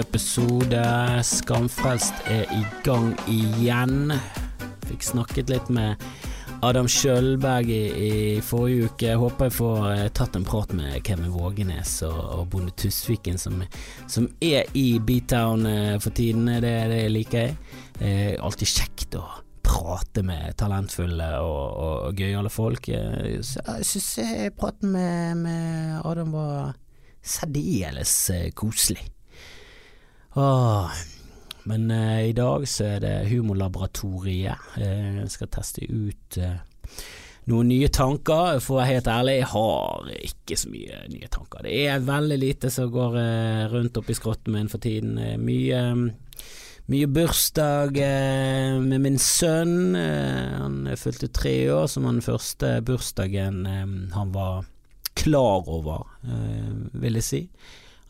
episode. Skamfrelst er i gang igjen. Fikk snakket litt med Adam Sjølberg i, i forrige uke. Håper jeg får eh, tatt en prat med Kevin Vågenes og, og Bonde Tusviken, som, som er i Beatown eh, for tiden. Det, det liker jeg. Eh, alltid kjekt å prate med talentfulle og, og, og gøyale folk. Eh, så jeg syns praten med, med Adam var særdeles eh, koselig. Åh, men eh, i dag så er det Humorlaboratoriet. Eh, jeg skal teste ut eh, noen nye tanker. For å være helt ærlig, jeg har ikke så mye nye tanker. Det er veldig lite som går eh, rundt oppi skrotten min for tiden. Eh, Mye mye bursdag med min sønn. Han fylte tre år, som den første bursdagen han var klar over, vil jeg si.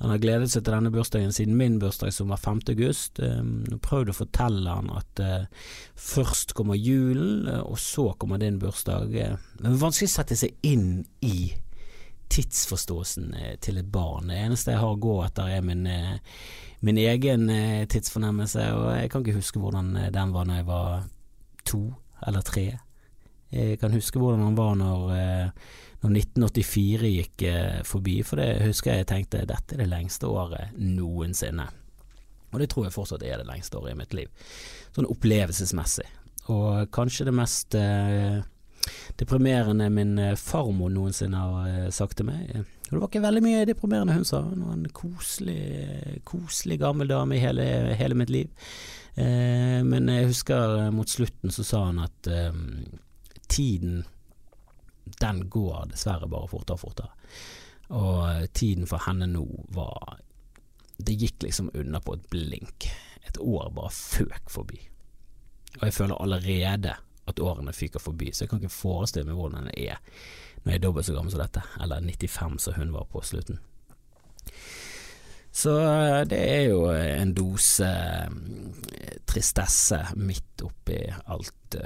Han har gledet seg til denne bursdagen siden min bursdag, som var 5. august. Eh, Jeg prøvde å fortelle han at eh, først kommer julen, eh, og så kommer din bursdag. Eh, Men vanskelig å sette seg inn i tidsforståelsen til et barn. Det eneste jeg har å gå etter, er min, min egen tidsfornemmelse, og jeg kan ikke huske hvordan den var da jeg var to eller tre. Jeg kan huske hvordan han var når, eh, når 1984 gikk eh, forbi, for det husker jeg jeg tenkte dette er det lengste året noensinne. Og det tror jeg fortsatt er det lengste året i mitt liv, sånn opplevelsesmessig. Og kanskje det mest eh, deprimerende min farmor noensinne har sagt til meg. Og det var ikke veldig mye deprimerende hun sa, hun var en koselig, koselig gammel dame i hele, hele mitt liv. Men jeg husker mot slutten så sa han at tiden den går dessverre bare fortere og fortere. Og eh, tiden for henne nå var Det gikk liksom unna på et blink. Et år bare føk forbi. Og jeg føler allerede at årene fyker forbi, så jeg kan ikke forestille meg hvordan det er når jeg er dobbelt så gammel som dette, eller 95 som hun var på slutten. Så eh, det er jo en dose eh, tristesse midt oppi alt,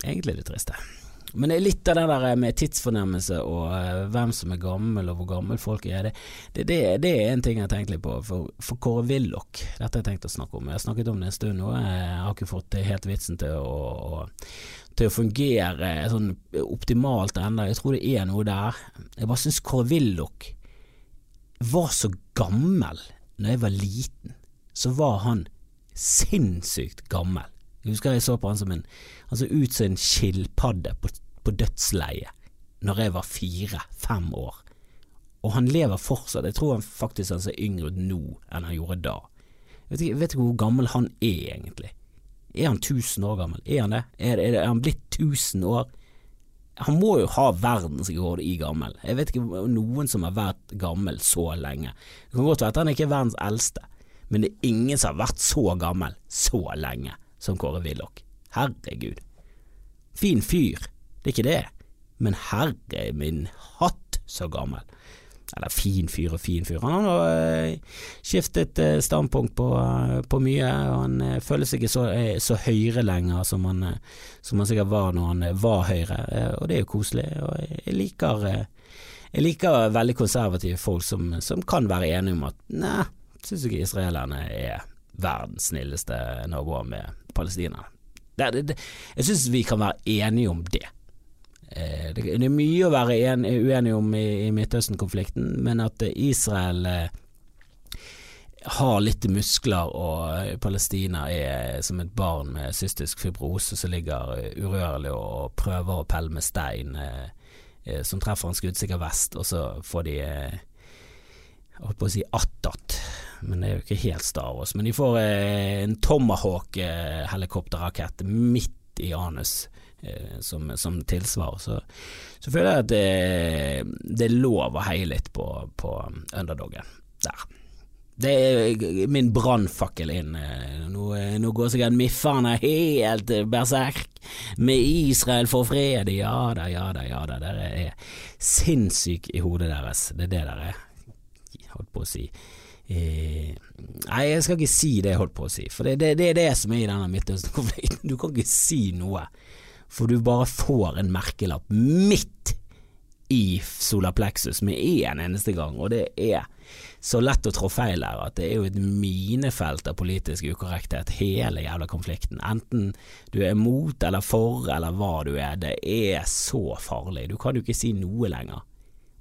egentlig det triste. Men det er litt av det der med tidsfornemmelse og uh, hvem som er gammel og hvor gammel folk er. Det, det, det, det er en ting jeg har tenkt litt på. For, for Kåre Willoch, dette har jeg tenkt å snakke om. Jeg har snakket om det en stund nå. Jeg har ikke fått helt vitsen til å, å, til å fungere sånn optimalt ennå. Jeg tror det er noe der. Jeg bare syns Kåre Willoch var så gammel når jeg var liten. Så var han sinnssykt gammel. Jeg husker jeg så på han som en Han så ut som en skilpadde på, på dødsleiet når jeg var fire-fem år. Og han lever fortsatt. Jeg tror han faktisk han ser yngre ut nå enn han gjorde da. Vet ikke, vet ikke hvor gammel han er egentlig. Er han 1000 år gammel? Er han det? Er, er, er han blitt 1000 år? Han må jo ha verdensrekord i gammel. Jeg vet ikke noen som har vært gammel så lenge. Det kan godt være at han ikke er verdens eldste, men det er ingen som har vært så gammel så lenge som Kåre Willoch. Herregud. Fin fyr, det er ikke det, men herre min hatt så gammel. Eller fin fyr og fin fyr. Han har øh, skiftet øh, standpunkt på, øh, på mye, og han føler seg ikke så, så høyre lenger som han, som han sikkert var når han var høyre, eh, og det er jo koselig. Og jeg, liker jeg liker veldig konservative folk som, som kan være enige om at nei, syns ikke israelerne er verdens snilleste naboer med palestinerne. Jeg syns vi kan være enige om det. Eh, det, det er mye å være en, uenig om i, i Midtøsten-konflikten, men at eh, Israel eh, har litt muskler, og Palestina er som et barn med cystisk fibrose som ligger urørlig og prøver å pelle med stein, eh, som treffer en skuddsikker vest, og så får de eh, holdt på å si attat, men det er jo ikke helt Star Wars. Men de får eh, en Tomahawk-helikopterrakett midt i anus som, som tilsvar. Så, så føler jeg at det, det er lov å heie litt på, på underdogen der. Det er min brannfakkel inn. eh, Nå, eh, nå går sikkert mifferne helt eh, berserk med Israel for fred. Ja da, ja da, ja da. Dere er sinnssyke i hodet deres. Det er det dere er. Holdt på å si. Eh, nei, jeg skal ikke si det jeg holdt på å si, for det, det, det er det som er i denne Midtøsten-konflikten. Du kan ikke si noe, for du bare får en merkelapp midt i solaplexus med én eneste gang, og det er så lett å trå feil der at det er jo et minefelt av politisk ukorrekthet, hele jævla konflikten. Enten du er mot eller for eller hva du er, det er så farlig. Du kan jo ikke si noe lenger.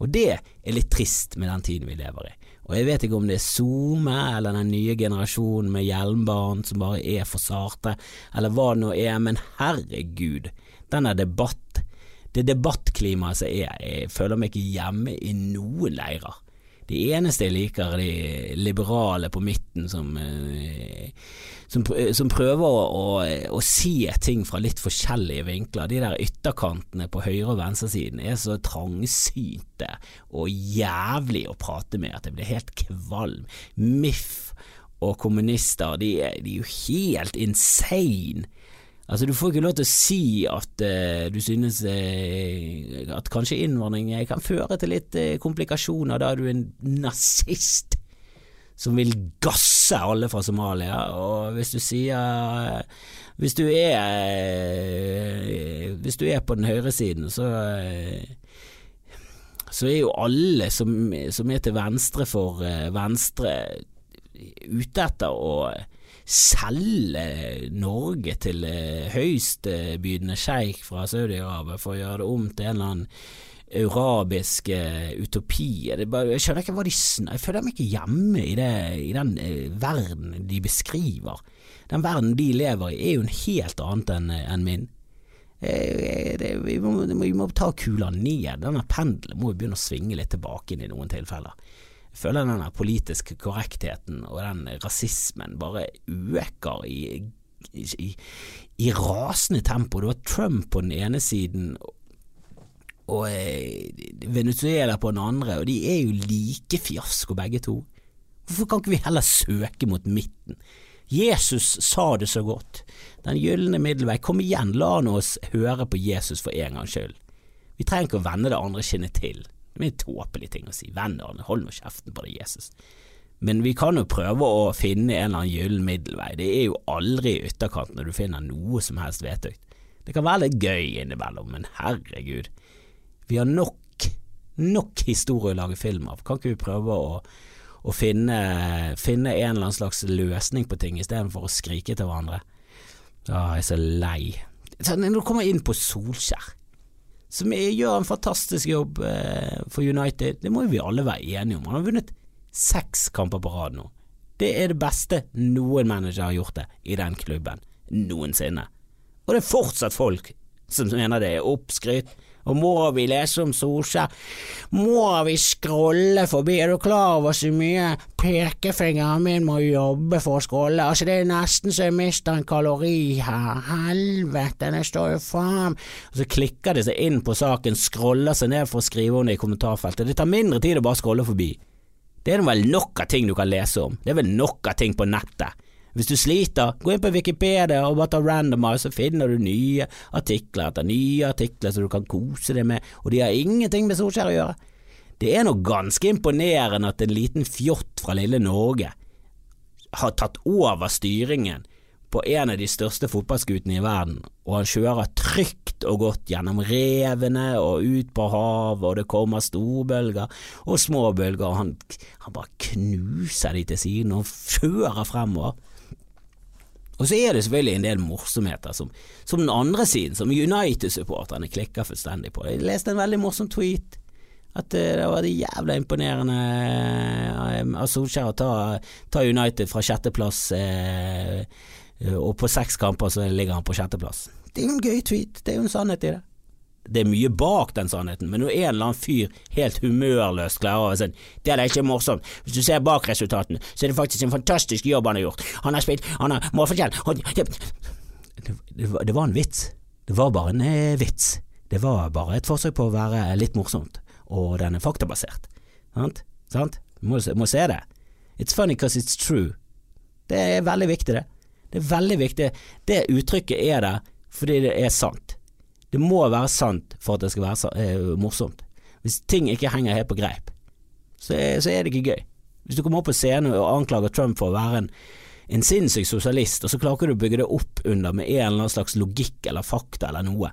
Og det er litt trist med den tiden vi lever i. Og jeg vet ikke om det er SoMe eller den nye generasjonen med hjelmbarn som bare er for sarte, eller hva det nå er, men herregud, denne debatt, det debattklimaet som er, jeg føler meg ikke hjemme i noen leirer. De eneste jeg liker, er de liberale på midten som, eh, som, som prøver å, å, å, se ting fra litt forskjellige vinkler. De der ytterkantene på høyre- og venstresiden er så trangsynte og jævlig å prate med at jeg blir helt kvalm. MIF og kommunister, de, de er jo helt insane Altså, du får ikke lov til å si at uh, du synes uh, at kanskje innvandring kan føre til litt uh, komplikasjoner. Da er du en nazist som vil gasse alle fra Somalia. Og hvis du sier Hvis du er Hvis du er på den høyre siden, så så er jo alle som, som er til venstre for venstre ute etter å selge Norge til eh, høystbydende sjeik fra Saudi-Arabia for å gjøre det om til en eller annen arabisk utopier. utopi. Bare, jeg skjønner ikke hva de Jeg føler meg ikke hjemme i, det, i den uh, verden de beskriver. Den verden de lever i er jo en helt annet enn en min. Uh, det, vi, må, vi, må, ta kula ned. Denne pendelen må jo begynne å svinge litt tilbake inn i noen tilfeller. Jeg føler den politiske korrektheten og den rasismen bare øker i, i, i rasende tempo. Du har Trump på den ene siden og eh, Venezuela på den andre, og de er jo like fiasko begge to. Hvorfor kan ikke vi heller søke mot midten? Jesus sa det så godt. Den gylne middelvei. Kom igjen, la oss høre på Jesus for en gangs skyld. Vi trenger ikke å vende det andre kinnet til. Det er en tåpelig ting å si. Venner, hold nå kjeften på deg, Jesus. Men vi kan jo prøve å finne en eller annen gyllen middelvei. Det er jo aldri i ytterkant når du finner noe som helst vedtøkt. Det kan være litt gøy innimellom, men herregud. Vi har nok, nok historie å lage film av. Kan ikke vi prøve å, å finne, finne, en eller annen slags løsning på ting istedenfor å skrike til hverandre? Å, jeg er så lei. Så når du kommer inn på Solskjær som gjør en fantastisk jobb eh, for United. Det må jo vi alle være enige om. Han har vunnet seks kamper på rad nå. Det er det beste noen manager har gjort det i den klubben noensinne. Og det er fortsatt folk som mener det er oppskrytt og må vi lese om Solskjær? Må vi scrolle forbi? Er du klar over så mye pekefingeren min må jobbe for å scrolle? Altså, det er nesten så jeg mister en kalori her. Helvete, det står jo faen Og så klikker de seg inn på saken, scroller seg ned for å skrive om det i kommentarfeltet. Det tar mindre tid å bare scrolle forbi. Det er vel nok av ting du kan lese om. Det er vel nok av ting på nettet. Hvis du sliter, gå inn på Wikipedia og bare ta randomize, så finner du nye artikler etter nye artikler som du kan kose deg med, og de har ingenting med Solskjær å gjøre. Det er nå ganske imponerende at en liten fjott fra lille Norge har tatt over styringen på en av de største fotballskutene i verden, og han kjører trygt og godt gjennom revene og ut på havet, og det kommer storbølger og små bølger, og han, han bare knuser de til siden og kjører fremover. Og så er det selvfølgelig en del morsomheter som, som den andre siden, som United-supporterne klikker fullstendig på. Jeg leste en veldig morsom tweet. At uh, det var det jævla imponerende uh, av Solskjær å ta, ta, United fra sjetteplass, eh, og på seks kamper så ligger han på sjetteplass. Det er jo en gøy tweet, det er jo en sannhet i det det er mye bak den sannheten, men når en eller annen fyr helt humørløst klarer å si det er da ikke morsomt, hvis du ser bak resultatene, så er det faktisk en fantastisk jobb han har gjort, han har spilt, han har målfortjent det, det, det var en vits, det var bare en eh, vits, det var bare et forsøk på å være litt morsomt, og den er faktabasert, sant? sant? Du må, må se det. It's funny because it's true. Det er veldig viktig, det. Det er veldig viktig. Det uttrykket er der fordi det er sant. Det må være sant for at det skal være eh, morsomt. Hvis ting ikke henger helt på greip, så så er, det ikke gøy. Hvis du kommer opp på scenen og anklager Trump for å være en, en sinnssyk sosialist, og så klarer du å bygge det opp under med en eller annen slags logikk eller fakta eller noe,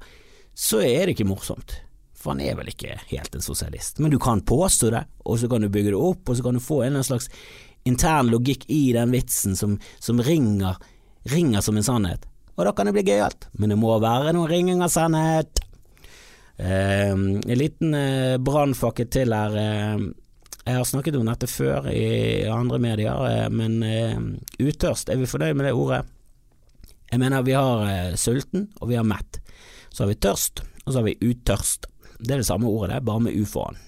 så er det ikke morsomt. for han er vel ikke helt en sosialist. Men du kan påstå det, og så kan du bygge det opp, og så kan du få en eller annen slags intern logikk i den vitsen som, som ringer, ringer som en sannhet. Og da kan det bli gøyalt, men det må være noen ringing av. Uh, en liten eh, brannfakkel til her. Eh, jeg har snakket om dette før i andre medier, eh, men utørst, er vi fornøyd med det ordet? Jeg mener vi har sulten, og vi har mett. Så har vi tørst, og så har vi utørst. Det er det samme ordet, det, bare med u foran.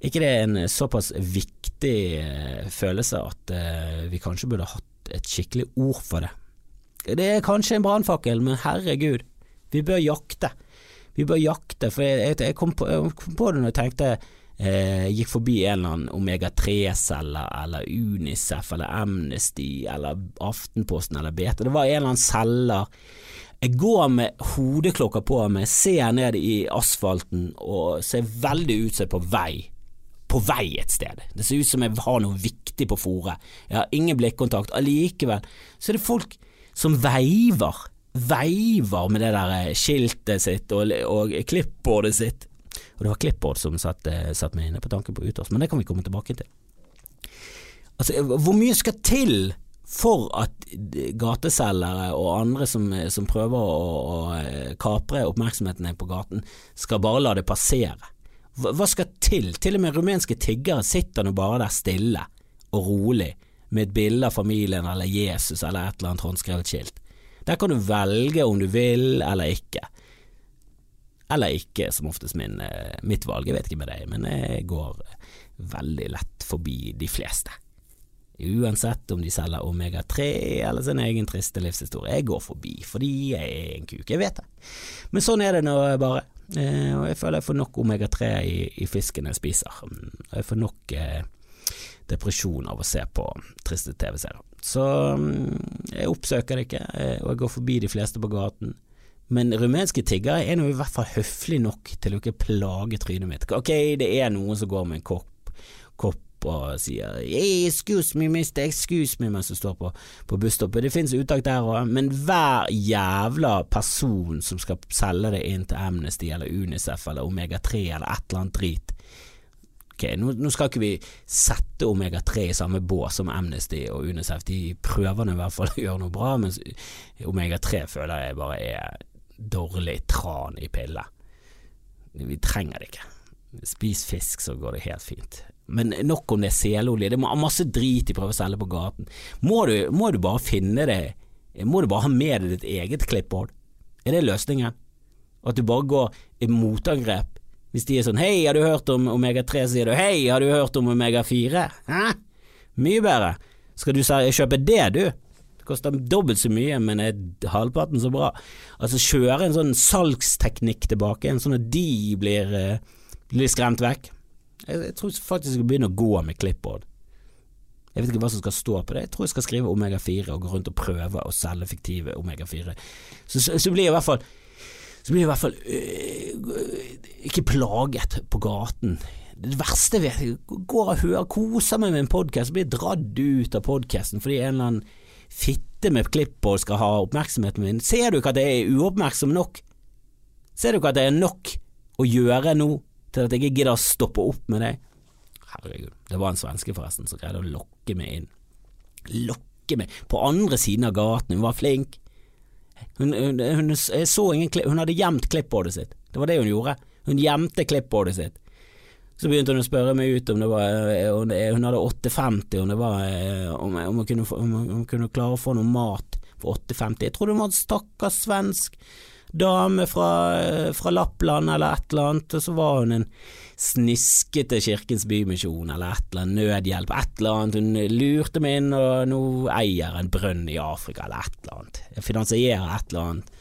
ikke det er en såpass viktig uh, følelse at uh, vi kanskje burde hatt et skikkelig ord for det? Det er kanskje en brannfakkel, men herregud, vi bør jakte. Vi bør jakte, for jeg, jeg, kom, på, jeg kom, på, det når jeg tenkte eh, gikk forbi en eller annen omega-3-celle eller Unicef eller Amnesty eller Aftenposten eller BT. Det var en eller annen celler jeg går med hodeklokka på meg, ser ned i asfalten og ser veldig ut som jeg er på vei. På vei et sted. Det ser ut som jeg har noe viktig på fòret. Jeg har ingen blikkontakt. Allikevel så er det folk som veiver. Veiver med det der skiltet sitt og, og klippbordet sitt. Og det var klippbord som satte satt meg inne på tanken på utårs, men det kan vi komme tilbake til. Altså, hvor mye skal til for at gateselgere og andre som, som prøver å, å, eh, kapre oppmerksomheten på gaten, skal bare la det passere. Hva skal til? Til og med rumenske tiggere sitter nå bare der stille og rolig med et bilde av familien eller Jesus eller et eller annet håndskrevet skilt. Der kan du velge om du vil eller ikke. Eller ikke, som oftest min, eh, mitt valg. Jeg vet ikke med deg, men jeg går veldig lett forbi de fleste. Uansett om de selger omega-3 eller sin egen triste livshistorie. Jeg går forbi fordi jeg er en kuk, jeg vet det. Men sånn er det nå bare. Eh, og jeg føler jeg får nok omega-3 i, i, fisken jeg spiser. Og Jeg får nok eh, depresjon av å se på triste TV-serier. Så mm, jeg oppsøker det ikke, eh, og jeg går forbi de fleste på gaten. Men rumenske tiggere er nå i hvert fall høflig nok til å ikke plage trynet mitt. Ok, det er noen som går med en kopp, kopp og sier hey, 'excuse me, mister, excuse me' mens du står på, på busstoppet. Det finnes uttak der òg, men hver jævla person som skal selge det inn til Amnesty eller Unicef eller Omega-3 eller et eller annet drit Ok, nå, nå skal ikke vi sette Omega-3 i samme bås som Amnesty og Unicef, de prøver i hvert fall å gjøre noe bra, mens Omega-3 føler jeg bare er dårlig tran i pille. Vi trenger det ikke. Spis fisk, så går det helt fint. Men nok om det er selolje. Det er masse drit de prøver å selge på gaten. Må du, må du bare finne det Må du bare ha med deg ditt eget klippbord? Er det løsningen? At du bare går i motangrep? Hvis de er sånn Hei, har du hørt om omega-3? sier du Hei, har du hørt om omega-4? Hæ? Mye bedre. Skal du kjøpe det, du? Det koster dobbelt så mye, men er halvparten så bra. Altså kjøre en sånn salgsteknikk tilbake, en sånn at de blir, litt blir skremt vekk. Jeg, jeg tror faktisk jeg skal begynne å gå med clipboard. Jeg vet ikke hva som skal stå på det. Jeg tror jeg skal skrive omega-4 og gå rundt og prøve å selge fiktive omega-4. Så, så, så, blir jeg i hvert fall Så blir jeg i hvert fall øh, ikke plaget på gaten. Det verste vet jeg går og hører, koser meg med en podkast, blir dratt ut av podkasten fordi en eller annen fitte med klipp Og skal ha oppmerksomheten min. Ser du ikke at jeg er uoppmerksom nok? Ser du ikke at det er nok å gjøre nå? til at jeg ikke gidder å stoppe opp med deg. Herregud, det var en svenske forresten som greide å lokke meg inn. Lokke meg på andre siden av gaten, hun var flink. Hun, hun, hun, ingen, hun hadde gjemt klippbordet sitt, det var det hun gjorde. Hun gjemte klippbordet sitt. Så begynte hun å spørre meg ut om det var Hun hadde 8,50, om, det var, om, om, om hun kunne klare å få noe mat for 8,50. Jeg trodde hun var en stakkars svensk dame fra, fra, Lappland eller et eller annet, og så var hun en sniskete Kirkens Bymisjon eller et eller annet nødhjelp, et eller annet, hun lurte meg inn og nå eier en brønn i Afrika eller et eller annet, jeg finansierer et eller annet.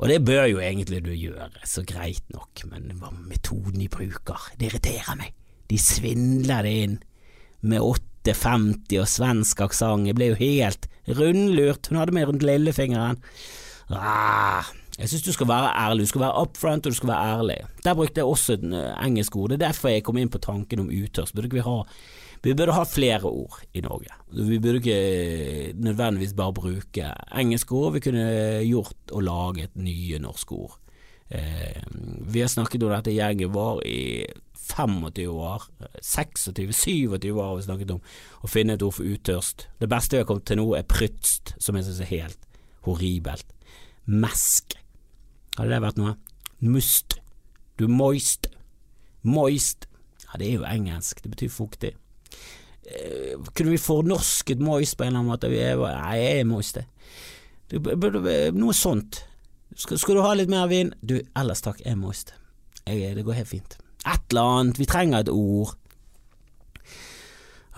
Og det bør jo egentlig du gjøre, så greit nok, men hva metoden de bruker, det irriterer meg. De svindler det inn med 8,50 og svensk aksent, jeg ble jo helt rundlurt, hun hadde meg rundt lillefingeren. Ah, jeg synes du skal være ærlig, du skal være up front og du skal være ærlig. Der brukte jeg også et eh, engelsk ord, det er derfor jeg kom inn på tanken om utørst. Burde vi, ha, vi burde ha flere ord i Norge. Vi burde ikke eh, nødvendigvis bare bruke engelske ord, vi kunne gjort og laget nye norske ord. Eh, vi har snakket om dette gjengen var i 25 år, 26-27 år har vi snakket om å finne et ord for utørst. Det beste vi har kommet til nå er prytst, som jeg synes er helt horribelt. Mesk. Hadde det vært noe? Must. Du er moist. Moist. Ja, det er jo engelsk, det betyr fuktig. Eh, kunne vi fornorsket moist på en eller annen måte? Nei, jeg er moist, det. Noe sånt. Skal, skal, du ha litt mer vin? Du, ellers takk, jeg er moist. Jeg, det går helt fint. Et eller annet. Vi trenger et ord.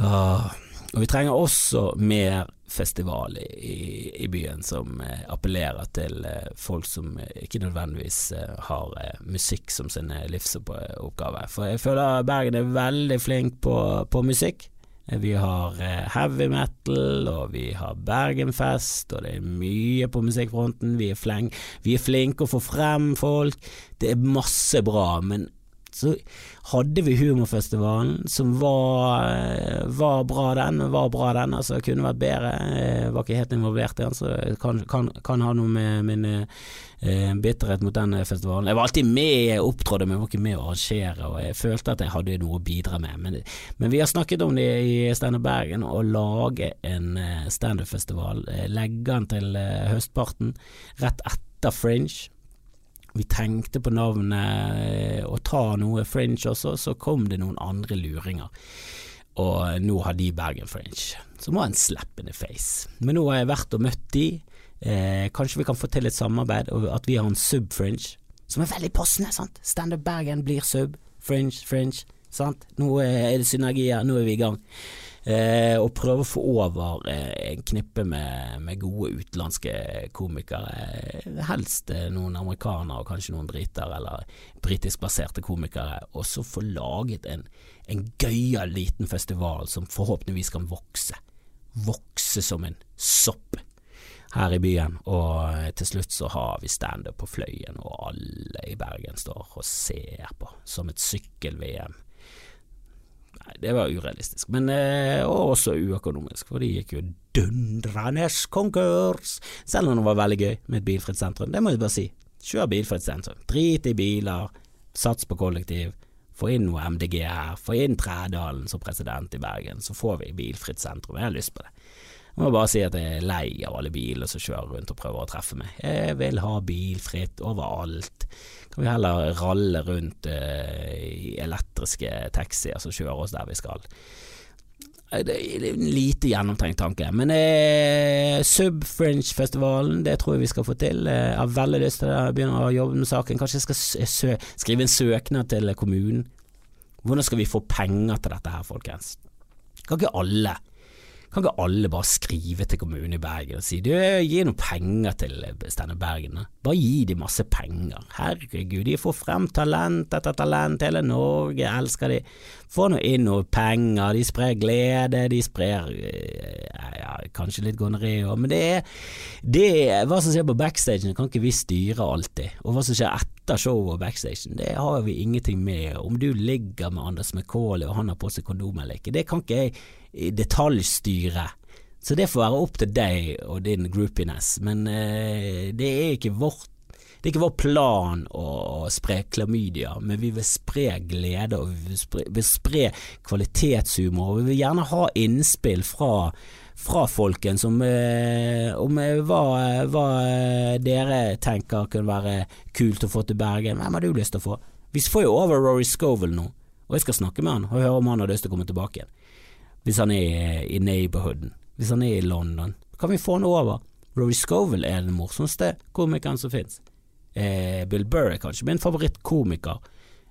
Åh. Og vi trenger også mer festival i, i byen som eh, appellerer til eh, folk som ikke nødvendigvis eh, har eh, musikk som sin eh, livsoppgave. For jeg føler Bergen er veldig flink på, på musikk. Eh, vi har heavy metal, og vi har Bergenfest, og det er mye på musikkfronten. Vi er, flink, vi er flinke å få frem folk. Det er masse bra, men så hadde vi Humorfestivalen, som var, eh, var bra den, var bra den, altså kunne vært bedre. Jeg var ikke helt involvert i den, så kan, kan, kan, ha noe med min eh, bitterhet mot den festivalen. Jeg var alltid med, opptrådte, men jeg var ikke med å arrangere, og jeg følte at jeg hadde noe å bidra med. Men, men vi har snakket om det i Standup Bergen, å lage en eh, standup-festival. Eh, legge den til høstparten, rett etter Fringe vi tenkte på navnet å ta noe Fringe også, så kom det noen andre luringer. Og nå har de Bergen Fringe, som var en slap in the face. Men nå har jeg vært og møtt de. Eh, kanskje vi kan få til et samarbeid, og at vi har en sub-fringe, som er veldig passende. sant? Standup Bergen blir sub, fringe, fringe. sant? Nå er det synergier, nå er vi i gang. Eh, og prøve å få over eh, en knippe med, med, gode utenlandske komikere. Eh, helst eh, noen amerikanere og kanskje noen briter, eller britisk baserte komikere. Og så få laget en, en gøyal liten festival som forhåpentligvis kan vokse. Vokse som en sopp her i byen, og eh, til slutt så har vi standup på Fløyen, og alle i Bergen står og ser på, som et sykkel-VM. Nei, det var urealistisk, men eh, også uøkonomisk, for de gikk jo dundrende konkurs, selv om det var veldig gøy med et bilfritt sentrum. Det må jeg bare si. Kjør bilfritt sentrum. Drit i biler, sats på kollektiv. Få inn noe MDG her, få inn Trædalen som president i Bergen, så får vi bilfritt sentrum. Jeg har lyst på det. Jeg må bare si at jeg er lei av alle biler som kjører rundt og prøver å treffe meg. Jeg vil ha bilfritt overalt. Kan vi heller ralle rundt uh, i elektriske taxier som kjører oss der vi skal. Det er en lite gjennomtenkt tanke, men eh, Sub-Fringe-festivalen, det tror jeg vi skal få til. Jeg har veldig lyst til å begynne å jobbe med saken. Kanskje jeg skal skrive en søknad til kommunen. Hvordan skal vi få penger til dette her, folkens? Kan ikke alle kan ikke alle bare skrive til kommunen i Bergen og si du, gi noen penger til Steinar Bergen? Bare gi de masse penger. Herregud, de får frem talent etter talent, hele Norge elsker de. Få nå inn noe penger, de sprer glede, de sprer eh, ja, kanskje litt gonoré òg, men det er, det hva som skjer på backstagen, kan ikke vi styre alltid. Og hva som skjer etter showet og backstagen, det har vi ingenting med. Om du ligger med Anders McCauley og han har på seg kondom eller ikke, det kan ikke jeg detaljstyre. Så det får være opp til deg og din groupiness, men eh, det er ikke vårt det er ikke vår plan å, spre klamydia, men vi vil spre glede og vi vil spre, vil spre kvalitetshumor. Og vi vil gjerne ha innspill fra, fra folken som, eh, om eh, hva, hva, dere tenker kunne være kult å få til Bergen. Hvem har du lyst til å få? Vi får jo over Rory Scovel nå, og jeg skal snakke med han og høre om han har lyst til å komme tilbake igjen hvis han er i neighborhooden, hvis han er i London. Kan vi få han over? Rory Scovel er den morsomste komikeren som fins. Eh, Bill Burr er kanskje min favorittkomiker,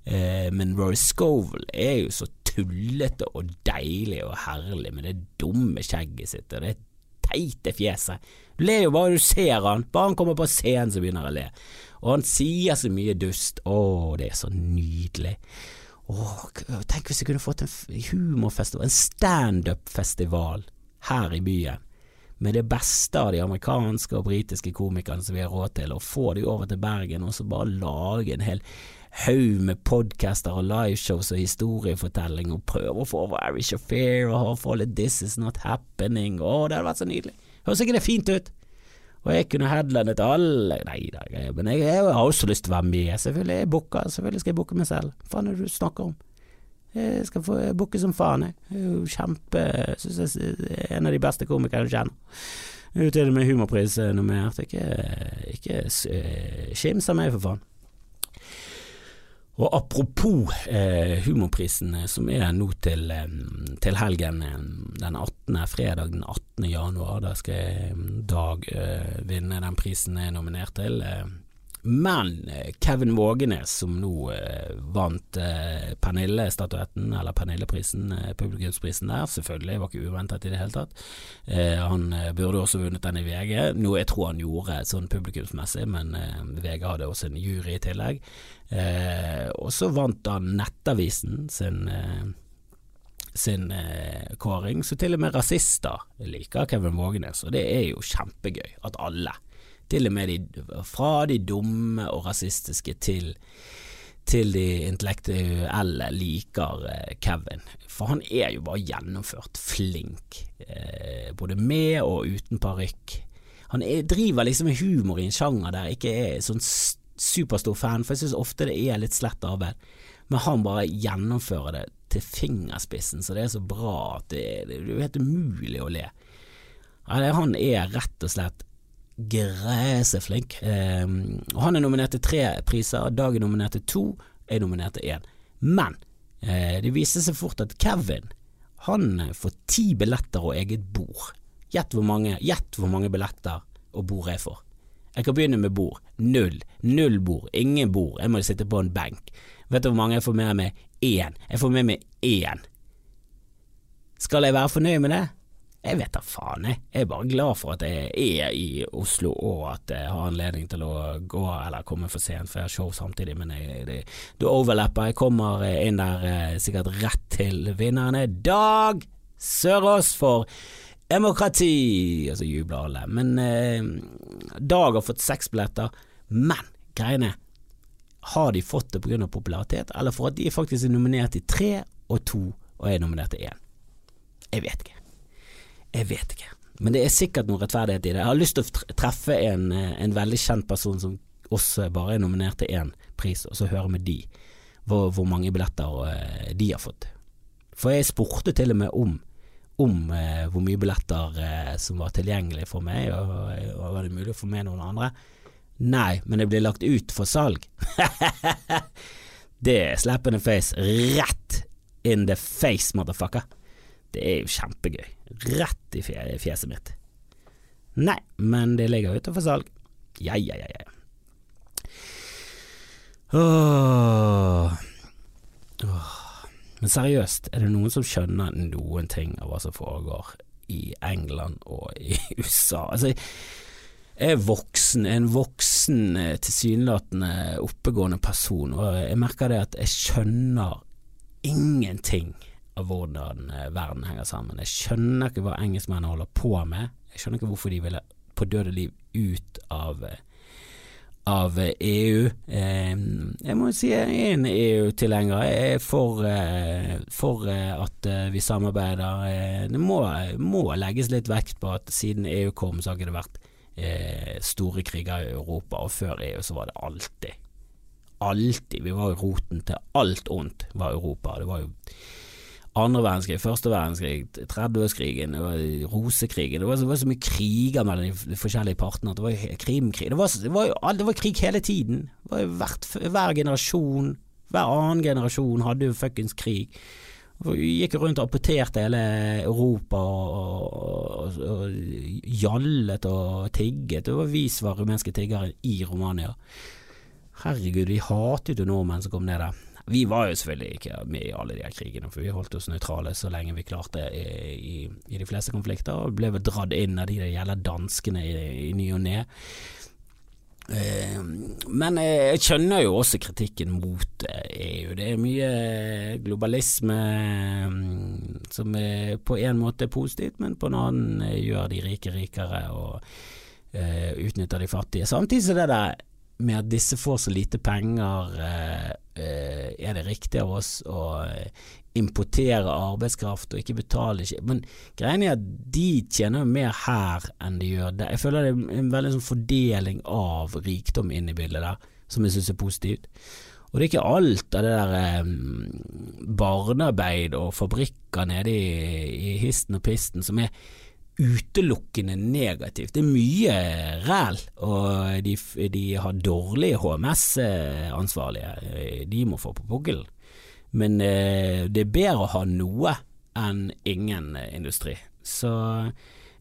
eh, men Rory Scovel er jo så tullete og deilig og herlig med det dumme skjegget sitt og det teite fjeset. Du ler jo bare du ser han, bare han kommer på scenen så begynner jeg å le. Og han sier så mye dust, å, det er så nydelig. Åh, tenk hvis jeg kunne fått en humorfestival, en standup-festival her i byen. Med det beste av de amerikanske og britiske komikerne som vi har råd til, og få de over til Bergen og så bare lage en hel haug med podcaster og liveshows og historiefortelling, og prøver å få over of fear og få litt This Is Not Happening. Å, det hadde vært så nydelig. Høres ikke det fint ut? Og jeg kunne headlandet alle Nei da, men jeg, jeg, har også lyst til å være med, selvfølgelig. Jeg booker, selvfølgelig skal jeg booke meg selv. Hva faen er det du snakker om? Jeg skal få booke som faen, jeg. Jeg er jo kjempe Synes jeg er en av de beste komikerne jeg kjenner. Er til med humorpris nominert. Ikke, ikke skims av meg, for faen. Og apropos eh, humorprisen eh, som er nå til, eh, til helgen, eh, den 18., fredag den 18. januar, da skal Dag eh, vinne den prisen jeg er nominert til. Eh, men eh, Kevin Vågenes, som nå eh, vant eh, Pernille-statuetten, eller Pernille-prisen, eh, publikumsprisen der, selvfølgelig, var ikke uventet i det hele tatt. Eh, han eh, burde også vunnet den i VG, noe jeg tror han gjorde sånn publikumsmessig, men VG hadde også en jury i tillegg. og så vant han Nettavisen sin sin eh, kåring, så til og med rasister liker Kevin Vågenes, og det er jo kjempegøy at alle til og med de, fra de dumme og rasistiske til, til de intellektuelle liker eh, Kevin. For han er jo bare gjennomført flink, eh, både med og uten parykk. Han er, driver liksom med humor i en sjanger der jeg ikke er sånn superstor fan, for jeg synes ofte det er litt slett arbeid. Men han bare gjennomfører det til fingerspissen, så det er så bra at det, det, er helt umulig å le. Han er rett og slett græseflink. Eh, og han er nominert til tre priser, Dag er nominert til to, jeg er nominert til én. Men eh, det viser seg fort at Kevin han får ti billetter og eget bord. Gjett hvor mange, gjett hvor mange billetter og bord jeg får. Jeg kan begynne med bord. Null. Null bord. Ingen bord. Jeg må sitte på en benk. Vet du hvor mange jeg får med meg? Én. Jeg får med meg én. Skal jeg være fornøyd med det? Jeg vet da faen, jeg. Jeg er bare glad for at jeg er i Oslo og at jeg har anledning til å gå eller komme for sent, for jeg har show samtidig. Men jeg, overlapper. Jeg kommer inn der eh, sikkert rett til vinnerne. Dag Sørås for demokrati! Og så jubler alle. Men eh, Dag har fått seks billetter. Men greiene har de fått det pga. popularitet, eller for at de faktisk er nominert i tre og to, og er nominert til én? Jeg vet ikke. Jeg vet ikke. Men det er sikkert noe rettferdighet i det. Jeg har lyst til å treffe en, eh, en veldig kjent person som også bare er nominert til én pris, og så høre med de hvor, hvor mange billetter eh, de har fått. For jeg spurte til og med om, om eh, hvor mye billetter eh, som var tilgjengelig for meg, og, og var det mulig å få med noen andre. Nei, men det blir lagt ut for salg. det er slap in the face. Rett in the face, motherfucker. Det er jo kjempegøy. Rett i fjeset mitt. Nei, men det ligger ute for salg. Ja, ja, ja, ja. Åh. Åh. Men seriøst, er det noen som skjønner noen ting av hva som foregår i England og i USA? Altså, jeg er voksen, en voksen, eh, tilsynelatende oppegående person, og jeg merker det at jeg skjønner ingenting av hvordan eh, verden henger sammen. Jeg skjønner ikke hva engelskmennene holder på med. Jeg skjønner ikke hvorfor de ville på døde liv ut av, eh, av EU. Eh, jeg må si jeg er en EU-tilhenger. Jeg er for, for, at vi samarbeider. Det må, må, legges litt vekt på at siden EU kom, så har ikke det vært store kriger i Europa, og før EU så var det alltid alltid. Vi var jo roten til alt ondt, var Europa. Det var jo andre verdenskrig, første verdenskrig, 30-årskrigen, rosekrigen Det var, det var, så mye kriger mellom de forskjellige partene det var krimkrig. Det var, det var, det var krig hele tiden. Hvert, hver generasjon, hver annen generasjon hadde jo fuckings krig. Vi gikk rundt og apporterte hele Europa og, og, og, gjallet og tigget. Det var vi som var rumenske tiggere i Romania. Herregud, vi hatet jo nordmenn som kom ned der. Vi var jo selvfølgelig ikke med i alle de her krigene, for vi holdt oss nøytrale så lenge vi klarte i, i, de fleste konflikter, og ble vel dratt inn av de der gjelder danskene i, i ny og ne. Eh, men jeg skjønner jo også kritikken mot EU. Det er mye globalisme mm, som er på en måte er positivt, men på en annen gjør de rike rikere og utnytter de fattige. Samtidig så det der med at disse får så lite penger, eh, eh, er det riktig av oss å eh, importere arbeidskraft og ikke betale Men greien er at de tjener mer her enn de gjør der. Jeg føler det er en veldig sånn fordeling av rikdom inn i bildet der, som jeg syns er positivt. Og det er ikke alt av det der barnearbeid og fabrikker nede i, i histen og pisten som er utelukkende negativt. Det er mye ræl, og de, de har dårlige HMS-ansvarlige. De må få på pukkelen. Men eh, det er bedre å ha noe enn ingen industri. Så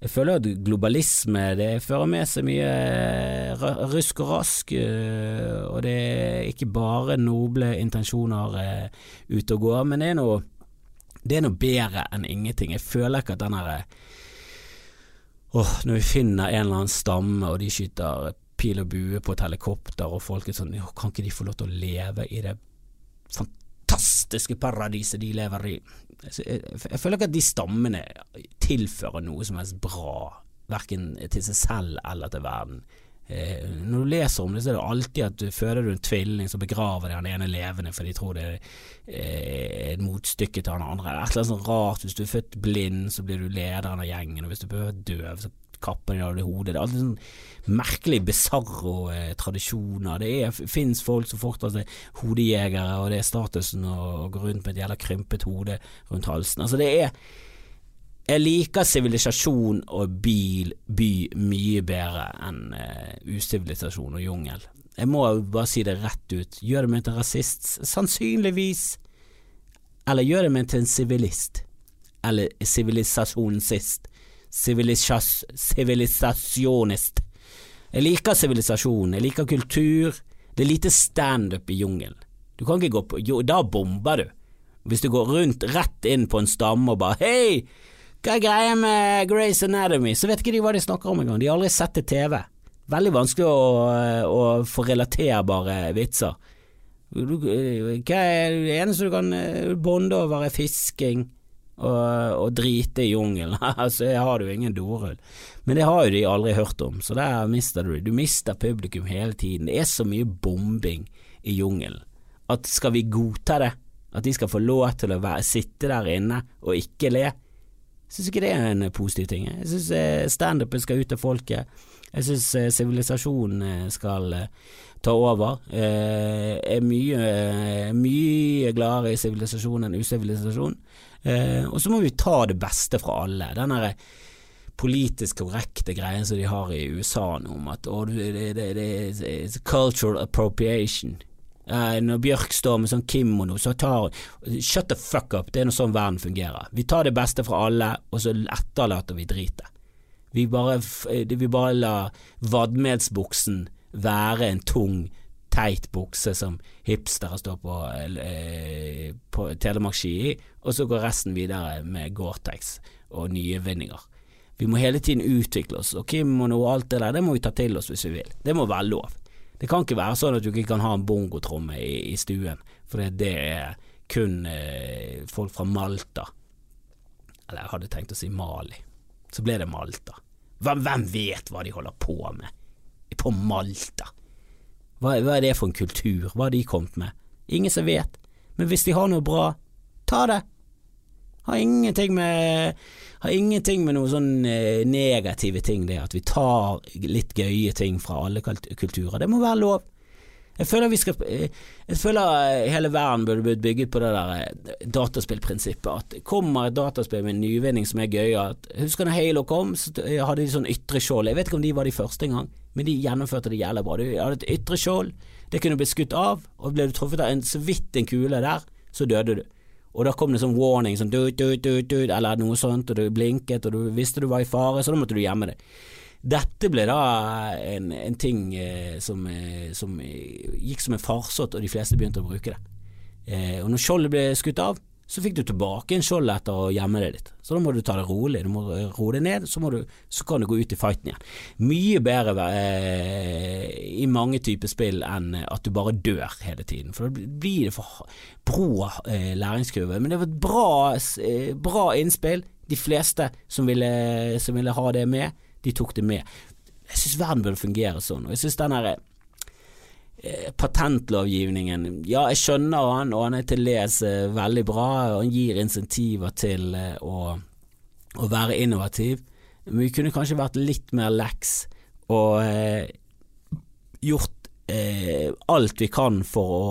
jeg føler at globalisme det fører med seg mye eh, rusk og rask, eh, og det er ikke bare noble intensjoner eh, ute og går, men det er noe, det er noe bedre enn ingenting. Jeg føler ikke at den herre Åh, når vi finner en eller annen stamme, og de skyter pil og bue på et helikopter, og folk er sånn Kan ikke de få lov til å leve i det fantastiske paradiset de lever i? Jeg, jeg, jeg føler ikke at de stammene tilfører noe som helst bra, verken til seg selv eller til verden. Eh, når du leser om det, så er det alltid at du føder du en tvilling, så begraver de han ene levende, for de tror det er eh, et motstykke til han andre. Et eller annet sånt rart. Hvis du er født blind, så blir du lederen av gjengen, og hvis du er døv, så kapper de deg hodet. Det er alltid sånn merkelig bisarro eh, tradisjoner. Det fins folk som fortsatt er hodejegere, og det er statusen å gå rundt med et jævla krympet hode rundt halsen. Altså, det er jeg liker sivilisasjon og bil, by mye bedre enn uh, usivilisasjon og jungel. Jeg må bare si det rett ut. Gjør det meg til rasist? Sannsynligvis. Eller gjør det meg til en sivilist. Eller sivilisasjonsist. Sivilisasjonist. Jeg liker sivilisasjon, jeg liker kultur. Det er lite standup i jungelen. Du kan ikke gå på Jo, da bomber du. Hvis du går rundt rett inn på en stamme og bare Hei! Hva er greia med Grace Anatomy? Så vet ikke de hva de snakker om engang. De har aldri sett det TV. Veldig vanskelig å, å få relaterbare vitser. Hva er det eneste du kan eh, bonde over, er fisking og, og drite i jungelen. altså, jeg har jo ingen dorull. Men det har jo de aldri hørt om, så der mister du Du mister publikum hele tiden. Det er så mye bombing i jungelen at skal vi godta det? At de skal få lov til å være, sitte der inne og ikke le? Syns ikke det er en positiv ting. Jeg syns eh, standupen skal ut til folket. Jeg syns eh, sivilisasjonen eh, skal ta over. Jeg er mye, mye gladere i sivilisasjon enn usivilisasjon. Og så må vi ta det beste fra alle. Den politisk korrekte greien som de har i USA nå, om at det er cultural appropriation. Uh, når Bjørk står med sånn kimono, så tar Shut the fuck up, det er noe sånn verden fungerer. Vi tar det beste fra alle, og så etterlater vi dritet. Vi bare, eh, vi bare lar vadmelsbuksen være en tung, teit bukse som hipstere står på, eh, på telemarkski i, og så går resten videre med Gore-Tex og nye vinninger. Vi må hele tiden utvikle oss, og kimono og alt det der, det må vi ta til oss hvis vi vil. Det må være lov. Det kan ikke være sånn at du ikke kan ha en bongotromme i, i stuen, for det er kun eh, folk fra Malta. Eller jeg hadde tenkt å si Mali. Så ble det Malta. Hvem, hvem vet hva de holder på med på Malta? Hva, hva, er det for en kultur? Hva har de kommet med? Ingen som vet. Men hvis de har noe bra, ta det. Har ingenting med har ingenting med noen sånn eh, negative ting det at vi tar litt gøye ting fra alle kulturer. Det må være lov. Jeg føler, skal, eh, jeg føler eh, hele verden burde blitt bygget på det der dataspillprinsippet. At kommer et dataspill med en nyvinning som er gøy at, Husker da Halo kom, så hadde de sånn ytre skjold. Jeg vet ikke om de var de første engang, men de gjennomførte det jævlig bra. De hadde et ytre skjold, det kunne blitt skutt av, og ble du truffet av en så vidt en kule der, så døde du. Og da kom det sånn warning, sånn du, du, du, du, eller noe sånt, og du blinket, og du visste du var i fare, så da måtte du gjemme deg. Dette ble da en, en ting eh, som, eh, som, gikk som en farsott, og de fleste begynte å bruke det. Eh, og når skjoldet ble skutt av, så fikk du tilbake en skjold etter å gjemme deg litt. Så da må du ta det rolig, du må roe det ned, så, du, så, kan du gå ut i fighten igjen. Mye bedre eh, i mange typer spill enn at du bare dør hele tiden, for da blir det for brå eh, læringskurve. Men det var et bra, eh, bra innspill. De fleste som ville, som ville, ha det med, de tok det med. Jeg syns verden burde fungere sånn, og jeg syns den herre eh, patentlovgivningen Ja, jeg skjønner han, og han er til les eh, veldig bra, og han gir insentiver til eh, å, å, være innovativ. Men vi kunne kanskje vært litt mer leks og eh, gjort eh, alt vi kan for å,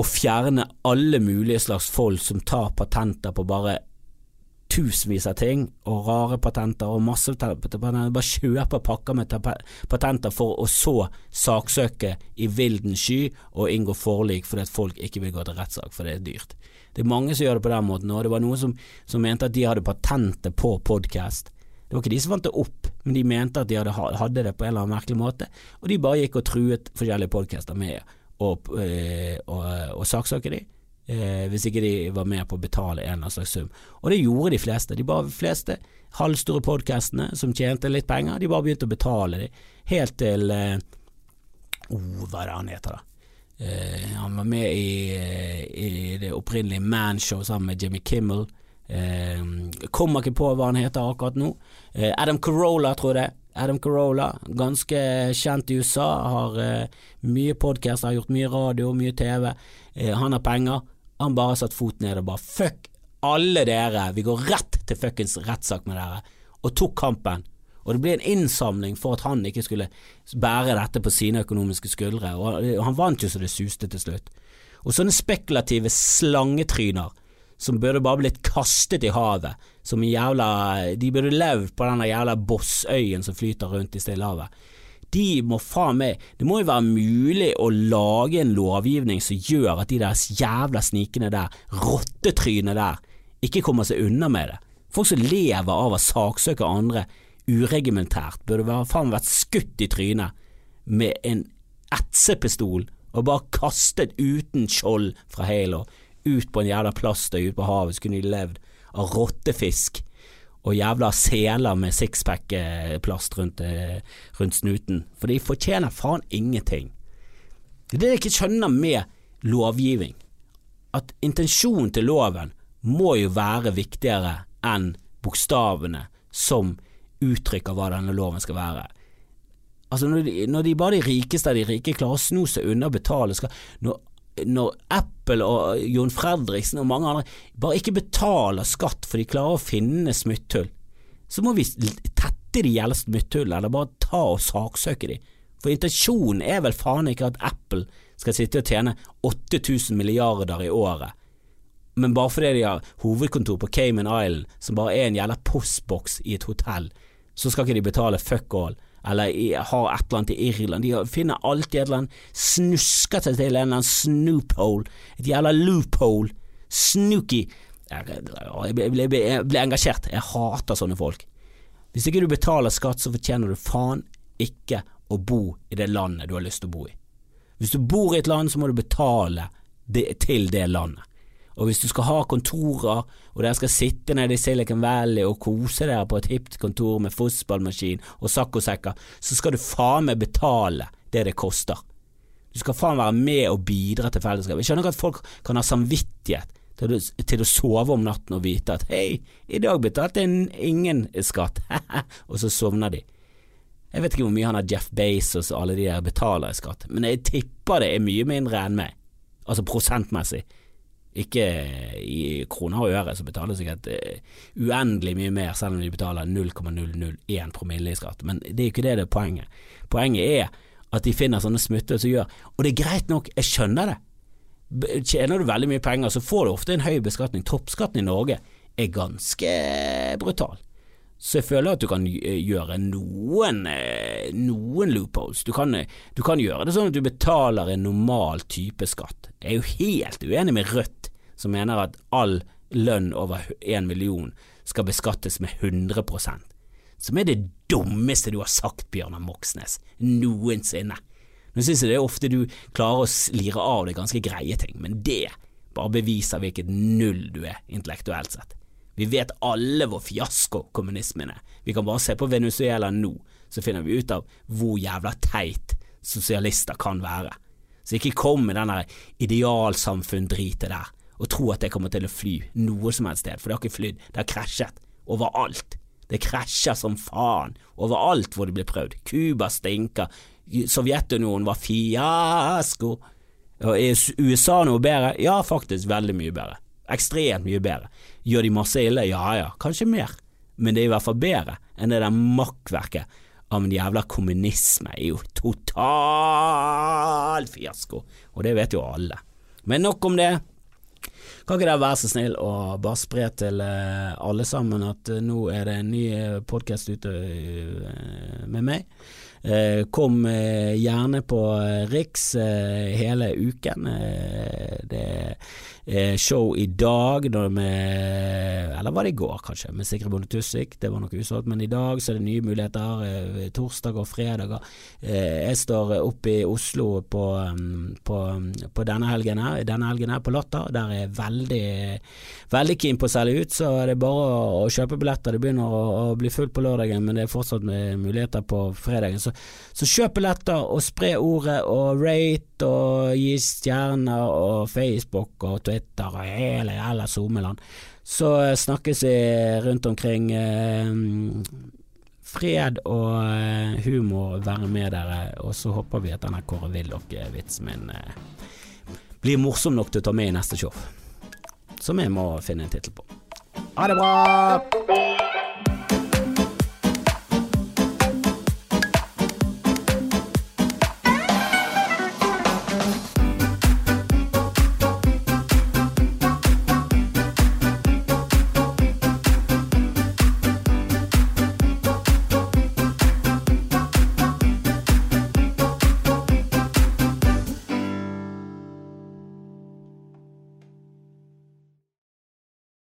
å fjerne alle mulige slags folk som tar patenter på bare tusenvis av ting, og rare patenter og masse patenter. Bare kjøper pakker med patenter for å så saksøke i vilden sky og inngå forlik fordi at folk ikke vil gå til rettssak, for det er dyrt. Det er mange som gjør det på den måten, og det var noen som, som mente at de hadde patentet på podkast. Det var ikke de som fant det opp, men de mente at de hadde, hadde, det på en eller annen merkelig måte, og de bare gikk og truet forskjellige podcaster med å øh, saksøke de eh, hvis ikke de var med på å betale en eller annen slags sum. Og det gjorde de fleste. De bare fleste halvstore podkastene som tjente litt penger, de bare begynte å betale de, helt til eh, oh, Hva er det han heter, da? Eh, han var med i, eh, i det opprinnelige Manshow sammen med Jimmy Kimmel. Eh, kommer ikke på hva han heter akkurat nå. Eh, Adam Carolla, tror jeg. Adam Carolla, ganske kjent i USA, har eh, mye podkast, har gjort mye radio, mye TV. Eh, han har penger. Han bare satt foten ned og bare fuck alle dere, vi går rett til fuckings rettssak med dere, og tok kampen. Og det ble en innsamling for at han ikke skulle bære dette på sine økonomiske skuldre, og han vant jo så det suste til slutt. Og sånne spekulative slangetryner som burde bare blitt kastet i havet, som jævla De burde levd på denne jævla bossøyen som flyter rundt i Stillehavet de må faen meg Det må jo være mulig å lage en lovgivning som gjør at de der jævla snikene der, rottetrynet der, ikke kommer seg unna med det. Folk som lever av å saksøke andre uregimentært, burde være, faen vært skutt i trynet med en etsepistol og bare kastet uten skjold fra Halo ut på en jævla plaster ute på havet, så kunne de levd av rottefisk og jævla seler med sixpack-plast rundt, eh, rundt, snuten, for de fortjener faen ingenting. Det er det jeg ikke skjønner med lovgivning, at intensjonen til loven må jo være viktigere enn bokstavene som uttrykker hva denne loven skal være. Altså når de, når de bare de rikeste av de rike klarer å sno seg unna å betale, skal, når når Apple og Jon Fredriksen og mange andre bare ikke betaler skatt for de klarer å finne smutthull, så må vi tette de gjeldende smutthullene, eller bare ta og saksøke de. For intensjonen er vel faen ikke at Apple skal sitte og tjene 8000 milliarder i året, men bare fordi de har hovedkontor på Cayman Island, som bare er en jævla postboks i et hotell, så skal ikke de betale fuck all eller har et eller annet i Irland. De finner alltid et eller annet, snusker seg til en eller annen snoophole, et jævla loophole, snooky Jeg, blir engasjert, jeg hater sånne folk. Hvis ikke du betaler skatt, så fortjener du faen ikke å bo i det landet du har lyst til å bo i. Hvis du bor i et land, så må du betale det, til det landet. Og hvis du skal ha kontorer, og dere skal sitte nede i Silicon Valley og kose dere på et hipt kontor med fotballmaskin og saccosekker, så skal du faen meg betale det det koster. Du skal faen være med og bidra til fellesskapet. Jeg skjønner ikke at folk kan ha samvittighet til til å sove om natten og vite at hei, i dag betalte jeg ingen skatt, og så sovner de. Jeg vet ikke hvor mye han har Jeff Bezos og alle de der betaler i skatt, men jeg tipper det er mye mindre enn meg, altså prosentmessig. Ikke i kroner og øre, så betaler sikkert uh, uendelig mye mer, selv om de betaler 0,001 promille i skatt. Men det er jo ikke det det er poenget. Poenget er at de finner sånne smutter som gjør Og det er greit nok, jeg skjønner det. Tjener du veldig mye penger, så får du ofte en høy beskatning. Toppskatten i Norge er ganske brutal. Så jeg føler at du kan gjøre noen, eh, noen loopholes. Du kan, du kan, gjøre det sånn at du betaler en normal type skatt. Jeg er jo helt uenig med Rødt, som mener at all lønn over én million skal beskattes med 100% som er det dummeste du har sagt, Bjørnar Moxnes, noensinne. Nå synes jeg det er ofte du klarer å lire av deg ganske greie ting, men det bare beviser hvilket null du er intellektuelt sett. Vi vet alle hvor fiasko kommunismen er. Vi kan bare se på Venezuela nå, så finner vi ut av hvor jævla teit sosialister kan være. Så ikke kom med den idealsamfunn-dritet der, og tro at det kommer til å fly noe som helst sted, for det har ikke flydd, det har krasjet overalt. Det krasjer som faen overalt hvor det blir prøvd. Cuba stinker. Sovjetunionen var fiasko. Er USA noe bedre? Ja, faktisk veldig mye bedre. Ekstremt mye bedre. Gjør de masse ille? Ja ja, kanskje mer. Men det er i hvert fall bedre enn det der makkverket av en jævla kommunisme. er jo total fiasko, og det vet jo alle. Men nok om det. Kan ikke dere være så snill å bare spre til uh, alle sammen at uh, nå er det en ny uh, podkast ute med meg. kom gjerne på Riks hele uken. det er show i dag, med, eller var det i går kanskje, med Sigrid Bonde Tusvik. Det var nok usolgt, men i dag så er det nye muligheter. torsdag og fredager. jeg står oppe i Oslo på, um, på, på, denne helgen her, denne helgen her på Latter. Der er veldig, veldig keen på å selge ut, så det er bare å, kjøpe billetter. Det begynner å, å, bli fullt på lørdagen, men det er fortsatt muligheter på fredagen. Så, så kjøp billetter og spre ordet og rate og gi stjerner og Facebook og Twitter og hele jævla SoMeland. Så snakkes vi rundt omkring. fred og humor være med dere, og så håper vi at denne Kåre Willoch-vitsen min blir morsom nok til å ta med i neste show som jeg må finne en tittel på. Ha det bra!